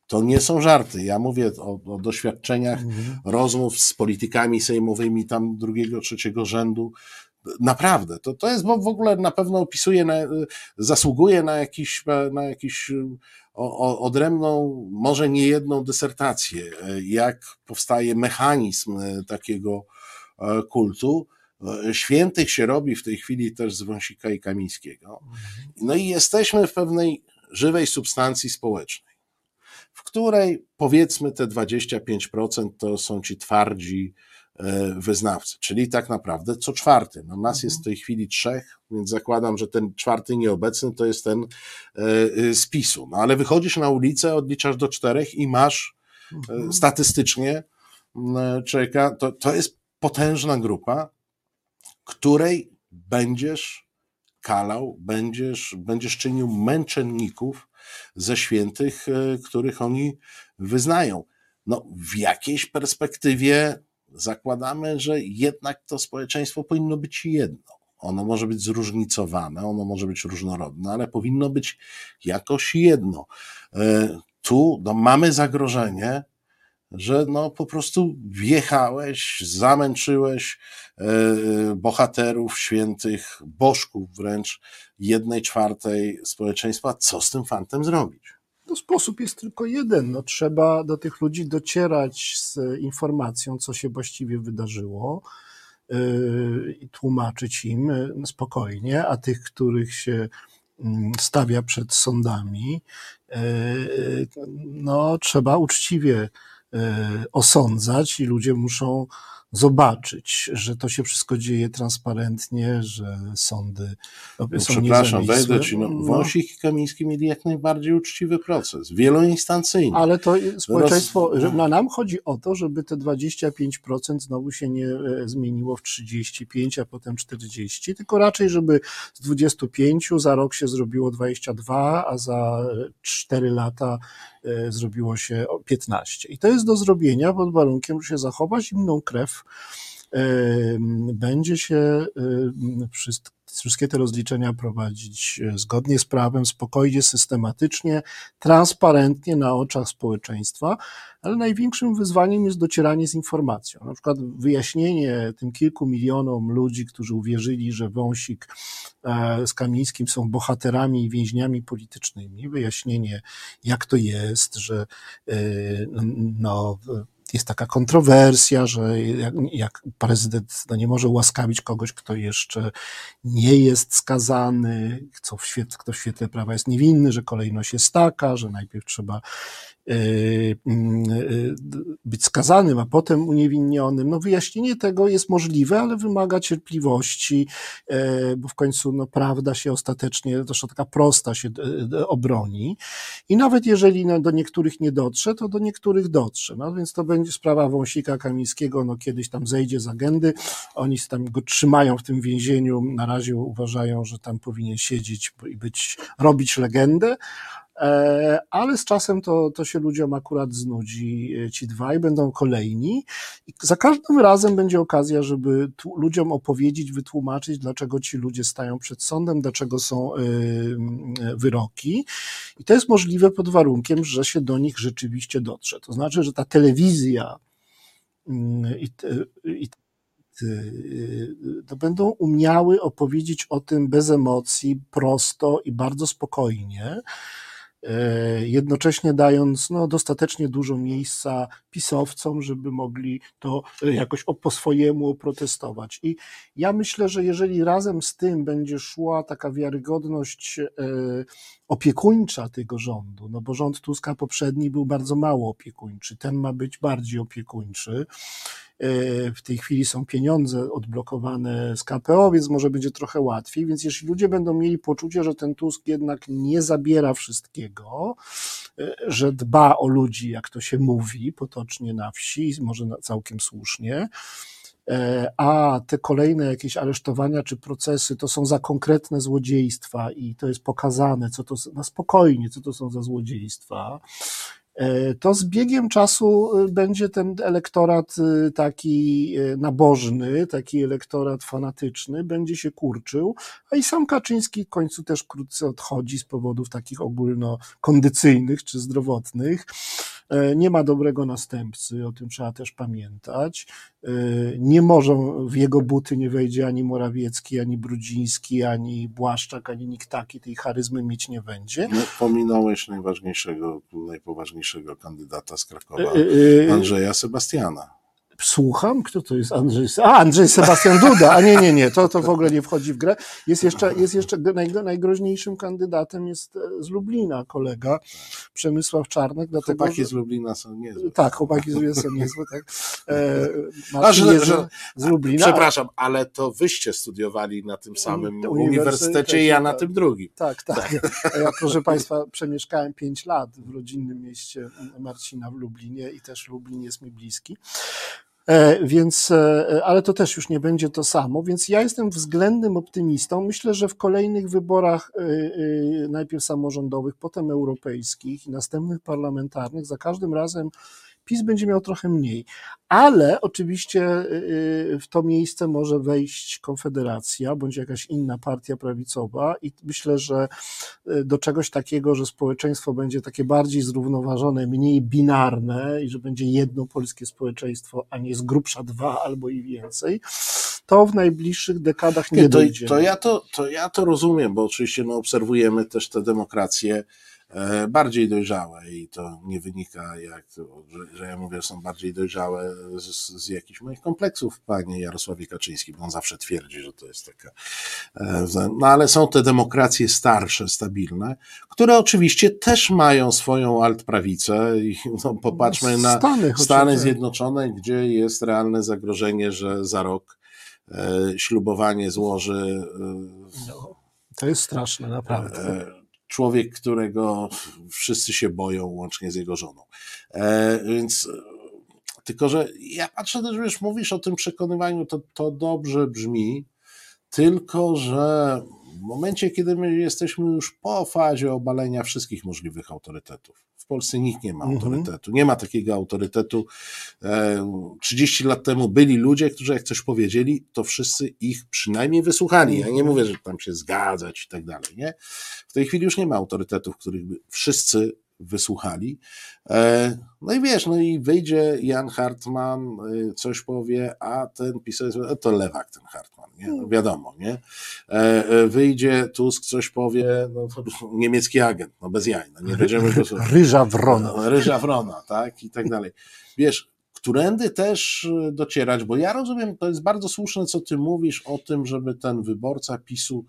To nie są żarty. Ja mówię o, o doświadczeniach mhm. rozmów z politykami sejmowymi tam drugiego, trzeciego rzędu, Naprawdę, to, to jest, bo w ogóle na pewno opisuje, na, zasługuje na jakiś, na jakiś o, o, odrębną, może nie jedną dysertację, jak powstaje mechanizm e, takiego kultu. E, świętych się robi w tej chwili też z Wąsika i Kamińskiego. No i jesteśmy w pewnej żywej substancji społecznej, w której powiedzmy te 25% to są ci twardzi, E, wyznawcy, czyli tak naprawdę co czwarty. No nas jest w tej chwili trzech, więc zakładam, że ten czwarty nieobecny to jest ten e, e, z PiSu. No ale wychodzisz na ulicę, odliczasz do czterech i masz mhm. statystycznie człowieka, to, to jest potężna grupa, której będziesz kalał, będziesz, będziesz czynił męczenników ze świętych, których oni wyznają. No, w jakiejś perspektywie zakładamy, że jednak to społeczeństwo powinno być jedno. Ono może być zróżnicowane, ono może być różnorodne, ale powinno być jakoś jedno. E, tu no, mamy zagrożenie, że no, po prostu wjechałeś, zamęczyłeś e, bohaterów, świętych, bożków wręcz jednej czwartej społeczeństwa. Co z tym fantem zrobić? No, sposób jest tylko jeden. No, trzeba do tych ludzi docierać z informacją, co się właściwie wydarzyło yy, i tłumaczyć im yy, spokojnie, a tych, których się mm, stawia przed sądami, no, trzeba uczciwie osądzać i ludzie muszą zobaczyć, że to się wszystko dzieje transparentnie, że sądy no, są Przepraszam, wejdę ci, no, no. Wąsik i Kamiński mieli jak najbardziej uczciwy proces, wieloinstancyjny. Ale to społeczeństwo, Roz... że na nam chodzi o to, żeby te 25% znowu się nie e, zmieniło w 35, a potem 40, tylko raczej, żeby z 25 za rok się zrobiło 22, a za 4 lata E, zrobiło się 15. I to jest do zrobienia pod warunkiem, że się zachowa zimną krew, e, będzie się e, wszystkie te rozliczenia prowadzić zgodnie z prawem, spokojnie, systematycznie, transparentnie na oczach społeczeństwa, ale największym wyzwaniem jest docieranie z informacją. Na przykład wyjaśnienie tym kilku milionom ludzi, którzy uwierzyli, że Wąsik e, z Kamińskim są bohaterami i więźniami politycznymi, wyjaśnienie, jak to jest, że e, no, jest taka kontrowersja, że jak, jak prezydent no nie może ułaskawić kogoś, kto jeszcze nie jest skazany, co w świetle, kto w świetle prawa jest niewinny, że kolejność jest taka, że najpierw trzeba być skazanym, a potem uniewinnionym. No wyjaśnienie tego jest możliwe, ale wymaga cierpliwości, e, bo w końcu no, prawda się ostatecznie, zresztą taka prosta się obroni. I nawet jeżeli no, do niektórych nie dotrze, to do niektórych dotrze. No więc to będzie sprawa Wąsika Kamińskiego, no kiedyś tam zejdzie z agendy, oni tam go trzymają w tym więzieniu, na razie uważają, że tam powinien siedzieć i być, robić legendę, ale z czasem to, to się ludziom akurat znudzi, e, ci dwaj, będą kolejni. I za każdym razem będzie okazja, żeby ludziom opowiedzieć, wytłumaczyć, dlaczego ci ludzie stają przed sądem, dlaczego są e, wyroki. I to jest możliwe pod warunkiem, że się do nich rzeczywiście dotrze. To znaczy, że ta telewizja mm, i, i to będą umiały opowiedzieć o tym bez emocji, prosto i bardzo spokojnie, E, jednocześnie dając no, dostatecznie dużo miejsca pisowcom, żeby mogli to jakoś po swojemu oprotestować. I ja myślę, że jeżeli razem z tym będzie szła taka wiarygodność e, opiekuńcza tego rządu, no bo rząd Tuska poprzedni był bardzo mało opiekuńczy, ten ma być bardziej opiekuńczy. E, w tej chwili są pieniądze odblokowane z KPO, więc może będzie trochę łatwiej. Więc jeśli ludzie będą mieli poczucie, że ten Tusk jednak nie zabiera wszystkiego, e, że dba o ludzi, jak to się mówi potocznie na wsi, może całkiem słusznie, e, a te kolejne jakieś aresztowania czy procesy to są za konkretne złodziejstwa i to jest pokazane, co to na spokojnie, co to są za złodziejstwa to z biegiem czasu e, będzie ten elektorat e, taki nabożny, taki elektorat fanatyczny, będzie się kurczył, a i sam Kaczyński w końcu też wkrótce odchodzi z powodów takich ogólnokondycyjnych czy zdrowotnych. E, nie ma dobrego następcy, o tym trzeba też pamiętać. E, nie może w jego buty nie wejdzie ani Morawiecki, ani Brudziński, ani Błaszczak, ani nikt taki, tej charyzmy mieć nie będzie. No, pominąłeś najważniejszego, najpoważniejszego kandydata z Krakowa, e, Andrzeja Sebastiana. Słucham, kto to jest Andrzej? A, Andrzej Sebastian Duda. A nie, nie, nie, to, to w ogóle nie wchodzi w grę. Jest jeszcze, jest jeszcze najgroźniejszym kandydatem jest e, z Lublina kolega Przemysław Czarnek. Dlatego, chłopaki z Lublina są niezłe. Tak, chłopaki z Lublina są niezłe, tak. E, A, że, że, z Lublina. Przepraszam, ale to wyście studiowali na tym samym uniwersytecie, i ja na tym drugim. Tak, tak. tak. Ja, proszę Państwa, przemieszkałem pięć lat w rodzinnym mieście Marcina w Lublinie i też Lublin jest mi bliski. E, więc, e, ale to też już nie będzie to samo, więc ja jestem względnym optymistą. Myślę, że w kolejnych wyborach, e, najpierw samorządowych, potem europejskich i następnych parlamentarnych, za każdym razem PiS będzie miał trochę mniej. Ale oczywiście y, y, w to miejsce może wejść Konfederacja bądź jakaś inna partia prawicowa, i myślę, że y, do czegoś takiego, że społeczeństwo będzie takie bardziej zrównoważone, mniej binarne i że będzie jedno polskie społeczeństwo, a nie z grubsza dwa albo i więcej to w najbliższych dekadach nie, nie to, dojdzie. To ja to, to ja to rozumiem, bo oczywiście no, obserwujemy też te demokracje bardziej dojrzałe i to nie wynika, jak, że, że ja mówię, są bardziej dojrzałe z, z jakichś moich kompleksów, panie Jarosławie Kaczyński, bo on zawsze twierdzi, że to jest taka. E, no ale są te demokracje starsze, stabilne, które oczywiście też mają swoją altprawicę i no, popatrzmy na Stany, Stany Zjednoczone, gdzie jest realne zagrożenie, że za rok e, ślubowanie złoży. No, to jest straszne, naprawdę człowiek, którego wszyscy się boją, łącznie z jego żoną. E, więc tylko, że ja patrzę też, wiesz, mówisz o tym przekonywaniu, to, to dobrze brzmi, tylko, że w momencie, kiedy my jesteśmy już po fazie obalenia wszystkich możliwych autorytetów, w Polsce nikt nie ma mhm. autorytetu. Nie ma takiego autorytetu. 30 e, lat temu byli ludzie, którzy jak coś powiedzieli, to wszyscy ich przynajmniej wysłuchali. Ja nie mhm. mówię, że tam się zgadzać i tak dalej. Nie? W tej chwili już nie ma autorytetów, których by wszyscy wysłuchali. E, no i wiesz, no i wyjdzie Jan Hartman, y, coś powie, a ten pisarz, to lewak ten Hartman, nie? No wiadomo, nie? E, e, wyjdzie Tusk, coś powie, no niemiecki agent, no bez jaj, no nie będziemy go... Ryża wrona. No, ryża wrona, tak? I tak dalej. Wiesz, którędy też docierać, bo ja rozumiem, to jest bardzo słuszne, co ty mówisz o tym, żeby ten wyborca PiSu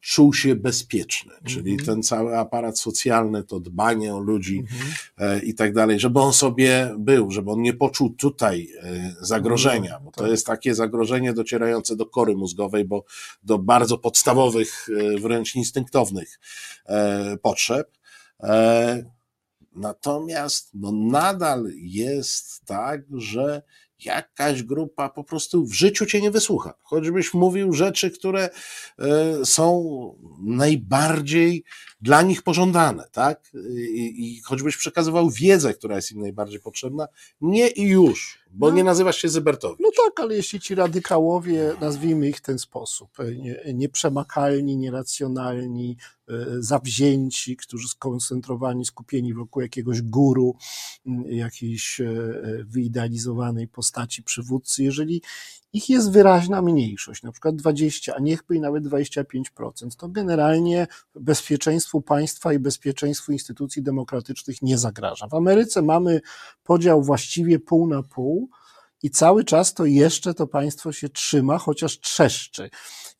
czuł się bezpieczny, czyli mm -hmm. ten cały aparat socjalny, to dbanie o ludzi mm -hmm. i tak dalej, żeby on sobie był, żeby on nie poczuł tutaj e, zagrożenia, bo to tak. jest takie zagrożenie docierające do kory mózgowej, bo do bardzo podstawowych, e, wręcz instynktownych potrzeb. Natomiast no, nadal jest tak, że jakaś grupa po prostu w życiu cię nie wysłucha. Choćbyś mówił rzeczy, które e, są najbardziej dla nich pożądane, tak? I, I, choćbyś przekazywał wiedzę, która jest im najbardziej potrzebna, nie i już, bo no, nie nazywasz się Zybertowicz. No tak, ale jeśli ci radykałowie, nazwijmy ich w ten sposób, e, nie, nieprzemakalni, nieracjonalni, e, zawzięci, którzy skoncentrowani, skupieni wokół jakiegoś guru, jakiejś wyidealizowanej postaci przywódcy, jeżeli ich jest wyraźna mniejszość, na przykład 20, a niechby i nawet 25%, to generalnie bezpieczeństwu państwa i bezpieczeństwu instytucji demokratycznych nie zagraża. W Ameryce mamy podział właściwie pół na pół i cały czas to jeszcze to państwo się trzyma, chociaż trzeszczy.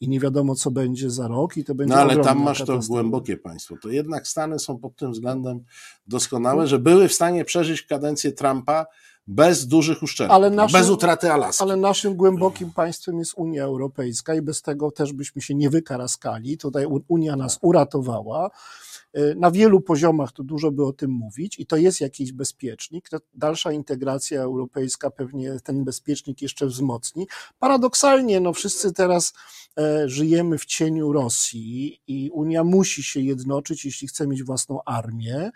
I nie wiadomo, co będzie za rok, i to będzie. No ale tam masz to głębokie państwo. To jednak Stany są pod tym względem doskonałe, że były w stanie przeżyć kadencję Trumpa bez dużych uszczerbów, naszym, bez utraty Alaski. Ale naszym głębokim państwem jest Unia Europejska i bez tego też byśmy się nie wykaraskali. Tutaj Unia nas uratowała. Y, na wielu poziomach to dużo by o tym mówić i to jest jakiś bezpiecznik. Dalsza integracja europejska pewnie ten bezpiecznik jeszcze wzmocni. Paradoksalnie, no wszyscy teraz e, żyjemy w cieniu Rosji i Unia musi się jednoczyć, jeśli chce mieć własną armię.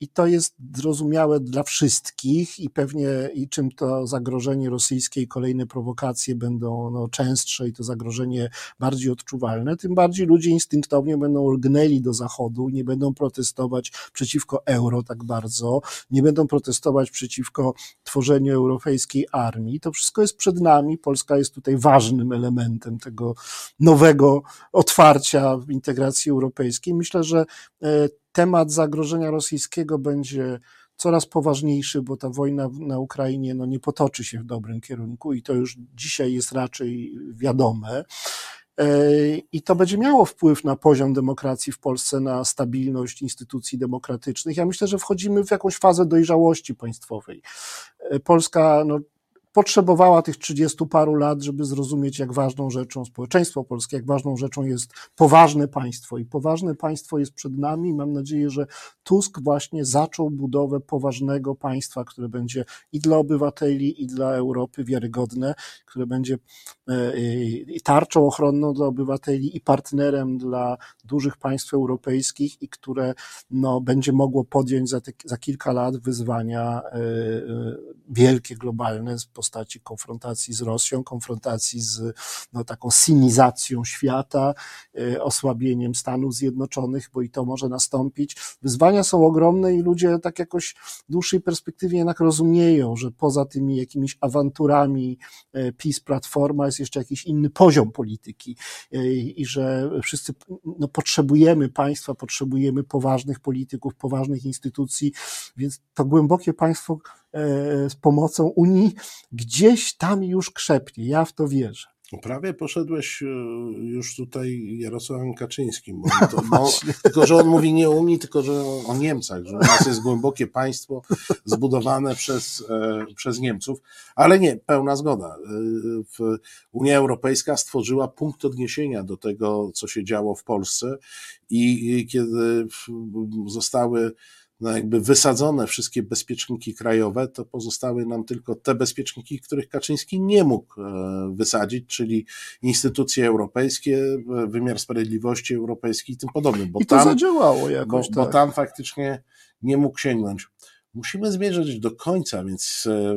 I to jest zrozumiałe dla wszystkich i pewnie i czym to zagrożenie rosyjskie i kolejne prowokacje będą no, częstsze i to zagrożenie bardziej odczuwalne, tym bardziej ludzie instynktownie będą lgnęli do Zachodu, nie będą protestować przeciwko euro tak bardzo, nie będą protestować przeciwko tworzeniu europejskiej armii. To wszystko jest przed nami. Polska jest tutaj ważnym elementem tego nowego otwarcia w integracji europejskiej. Myślę, że e, temat zagrożenia rosyjskiego będzie coraz poważniejszy, bo ta wojna na Ukrainie no, nie potoczy się w dobrym kierunku i to już dzisiaj jest raczej wiadome. E, I to będzie miało wpływ na poziom demokracji w Polsce, na stabilność instytucji demokratycznych. Ja myślę, że wchodzimy w jakąś fazę dojrzałości państwowej. E, Polska no, potrzebowała tych 30 paru lat, żeby zrozumieć, jak ważną rzeczą społeczeństwo polskie, jak ważną rzeczą jest poważne państwo. I poważne państwo jest przed nami. Mam nadzieję, że Tusk właśnie zaczął budowę poważnego państwa, które będzie i dla obywateli, i dla Europy wiarygodne, które będzie e, i tarczą ochronną dla obywateli, i partnerem dla dużych państw europejskich, i które no, będzie mogło podjąć za, te, za kilka lat wyzwania e, e, wielkie, globalne postaci konfrontacji z Rosją, konfrontacji z no, taką sinizacją świata, e, osłabieniem Stanów Zjednoczonych, bo i to może nastąpić. Wyzwania są ogromne i ludzie tak jakoś w dłuższej perspektywie jednak rozumieją, że poza tymi jakimiś awanturami e, PiS, Platforma jest jeszcze jakiś inny poziom polityki i że wszyscy no, potrzebujemy państwa, potrzebujemy poważnych polityków, poważnych instytucji, więc to głębokie państwo e, z pomocą Unii gdzieś tam już krzepnie. Ja w to wierzę. Prawie poszedłeś e, już tutaj Jarosławem Kaczyńskim, to, no, tylko że on mówi nie o Unii, tylko że o Niemcach, że u nas jest głębokie państwo zbudowane przez, e, przez Niemców, ale nie, pełna zgoda. E, Unia Europejska stworzyła punkt odniesienia do tego, co się działo w Polsce i kiedy zostały no jakby wysadzone wszystkie bezpieczniki krajowe, to pozostały nam tylko te bezpieczniki, których Kaczyński nie mógł e, wysadzić, czyli instytucje europejskie, e, wymiar sprawiedliwości europejski i tym podobne. Bo I to tam, zadziałało jakoś. Bo, tak. bo tam faktycznie nie mógł sięgnąć. Musimy zmierzyć do końca, więc e,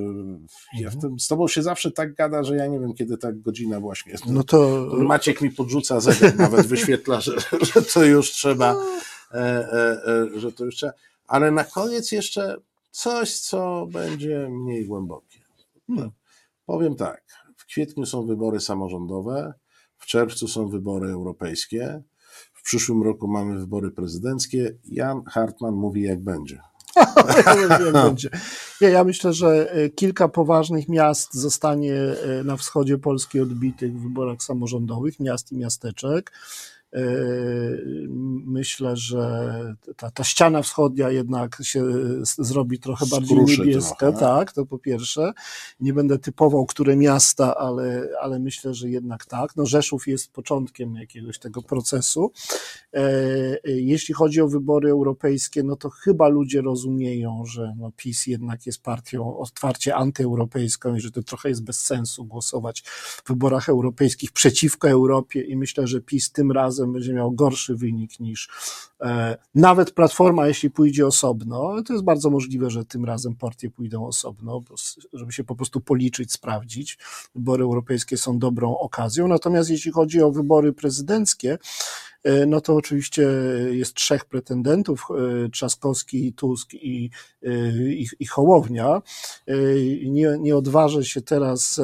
ja w mhm. tym, z tobą się zawsze tak gada, że ja nie wiem, kiedy ta godzina właśnie jest. No to... Maciek mi podrzuca zegar, nawet wyświetla, że, że to już trzeba, że to już trzeba. Ale na koniec jeszcze coś, co będzie mniej głębokie. Hmm. Powiem tak. W kwietniu są wybory samorządowe, w czerwcu są wybory europejskie, w przyszłym roku mamy wybory prezydenckie. Jan Hartman mówi, jak będzie. Nie, ja myślę, że e, kilka poważnych miast zostanie e, na wschodzie Polski odbitych w wyborach samorządowych, miast i miasteczek. Yy, myślę, że ta, ta ściana wschodnia jednak się zrobi trochę bardziej niebieska, trochę. tak, to po pierwsze. Nie będę typował, które miasta, ale, ale myślę, że jednak tak. No Rzeszów jest początkiem jakiegoś tego procesu. Yy, jeśli chodzi o wybory europejskie, no to chyba ludzie rozumieją, że no PiS jednak jest partią otwarcie antyeuropejską i że to trochę jest bez sensu głosować w wyborach europejskich przeciwko Europie i myślę, że PiS tym razem razem będzie miał gorszy wynik niż e, nawet Platforma, jeśli pójdzie osobno, to jest bardzo możliwe, że tym razem partie pójdą osobno, żeby się po prostu policzyć, sprawdzić. Wybory europejskie są dobrą okazją. Natomiast jeśli chodzi o wybory prezydenckie, no to oczywiście jest trzech pretendentów, e, Trzaskowski, Tusk i, e, i, i Hołownia. Nie, nie odważę się teraz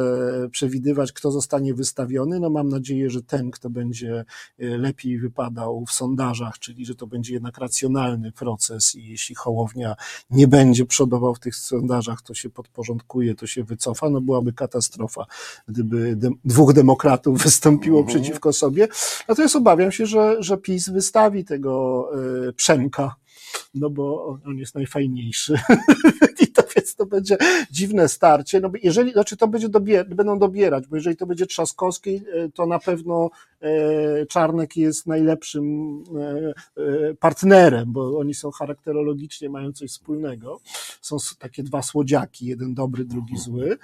przewidywać, kto zostanie wystawiony. No mam nadzieję, że ten, kto będzie lepiej wypadał w sondażach, czyli że to będzie jednak racjonalny proces i jeśli Hołownia nie będzie przodował w tych sondażach, to się podporządkuje, to się wycofa. No byłaby katastrofa, gdyby de dwóch demokratów wystąpiło mhm. przeciwko sobie. Natomiast obawiam się, że że, PiS wystawi tego e, Przemka, no bo on jest najfajniejszy. I to więc to będzie dziwne starcie. No jeżeli, znaczy to będzie dobier będą dobierać, bo jeżeli to będzie Trzaskowski, e, to na pewno e, Czarnek jest najlepszym partnerem, bo oni są charakterologicznie, mają coś wspólnego. Są takie dwa słodziaki, jeden dobry, drugi zły.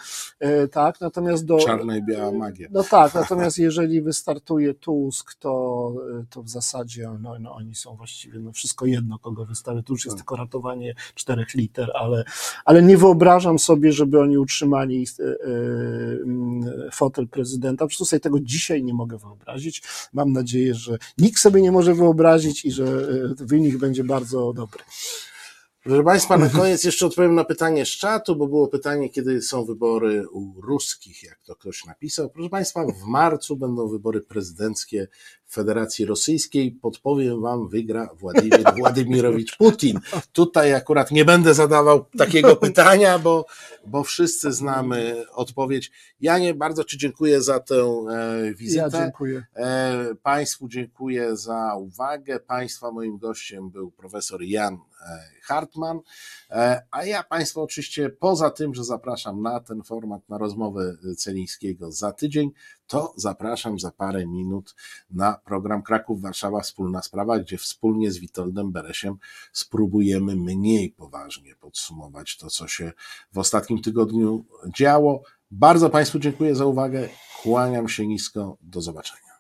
Tak, natomiast do... Czarna i biała magia. No tak, natomiast jeżeli wystartuje Tusk, to, to w zasadzie no, no, oni są właściwie no, wszystko jedno, kogo wystawię. To już jest tak. tylko ratowanie czterech liter, ale, ale nie wyobrażam sobie, żeby oni utrzymali e, e, fotel prezydenta. Po prostu sobie tego dzisiaj nie mogę wyobrazić. Mam nadzieję, że nikt sobie nie może wyobrazić i że e, wynik będzie bardzo dobry. Proszę Państwa, na koniec jeszcze odpowiem na pytanie z czatu, bo było pytanie, kiedy są wybory u ruskich, jak to ktoś napisał. Proszę Państwa, w marcu będą wybory prezydenckie w Federacji Rosyjskiej. Podpowiem Wam, wygra Władimir Władimirowicz Putin. Tutaj akurat nie będę zadawał takiego pytania, bo, bo wszyscy znamy odpowiedź. Janie, bardzo Ci dziękuję za tę e, wizytę. Ja dziękuję. E, państwu dziękuję za uwagę. Państwa moim gościem był profesor Jan Hartman, a ja Państwa oczywiście poza tym, że zapraszam na ten format, na rozmowę Celińskiego za tydzień, to zapraszam za parę minut na program Kraków-Warszawa Wspólna Sprawa, gdzie wspólnie z Witoldem Beresiem spróbujemy mniej poważnie podsumować to, co się w ostatnim tygodniu działo. Bardzo Państwu dziękuję za uwagę. Kłaniam się nisko. Do zobaczenia.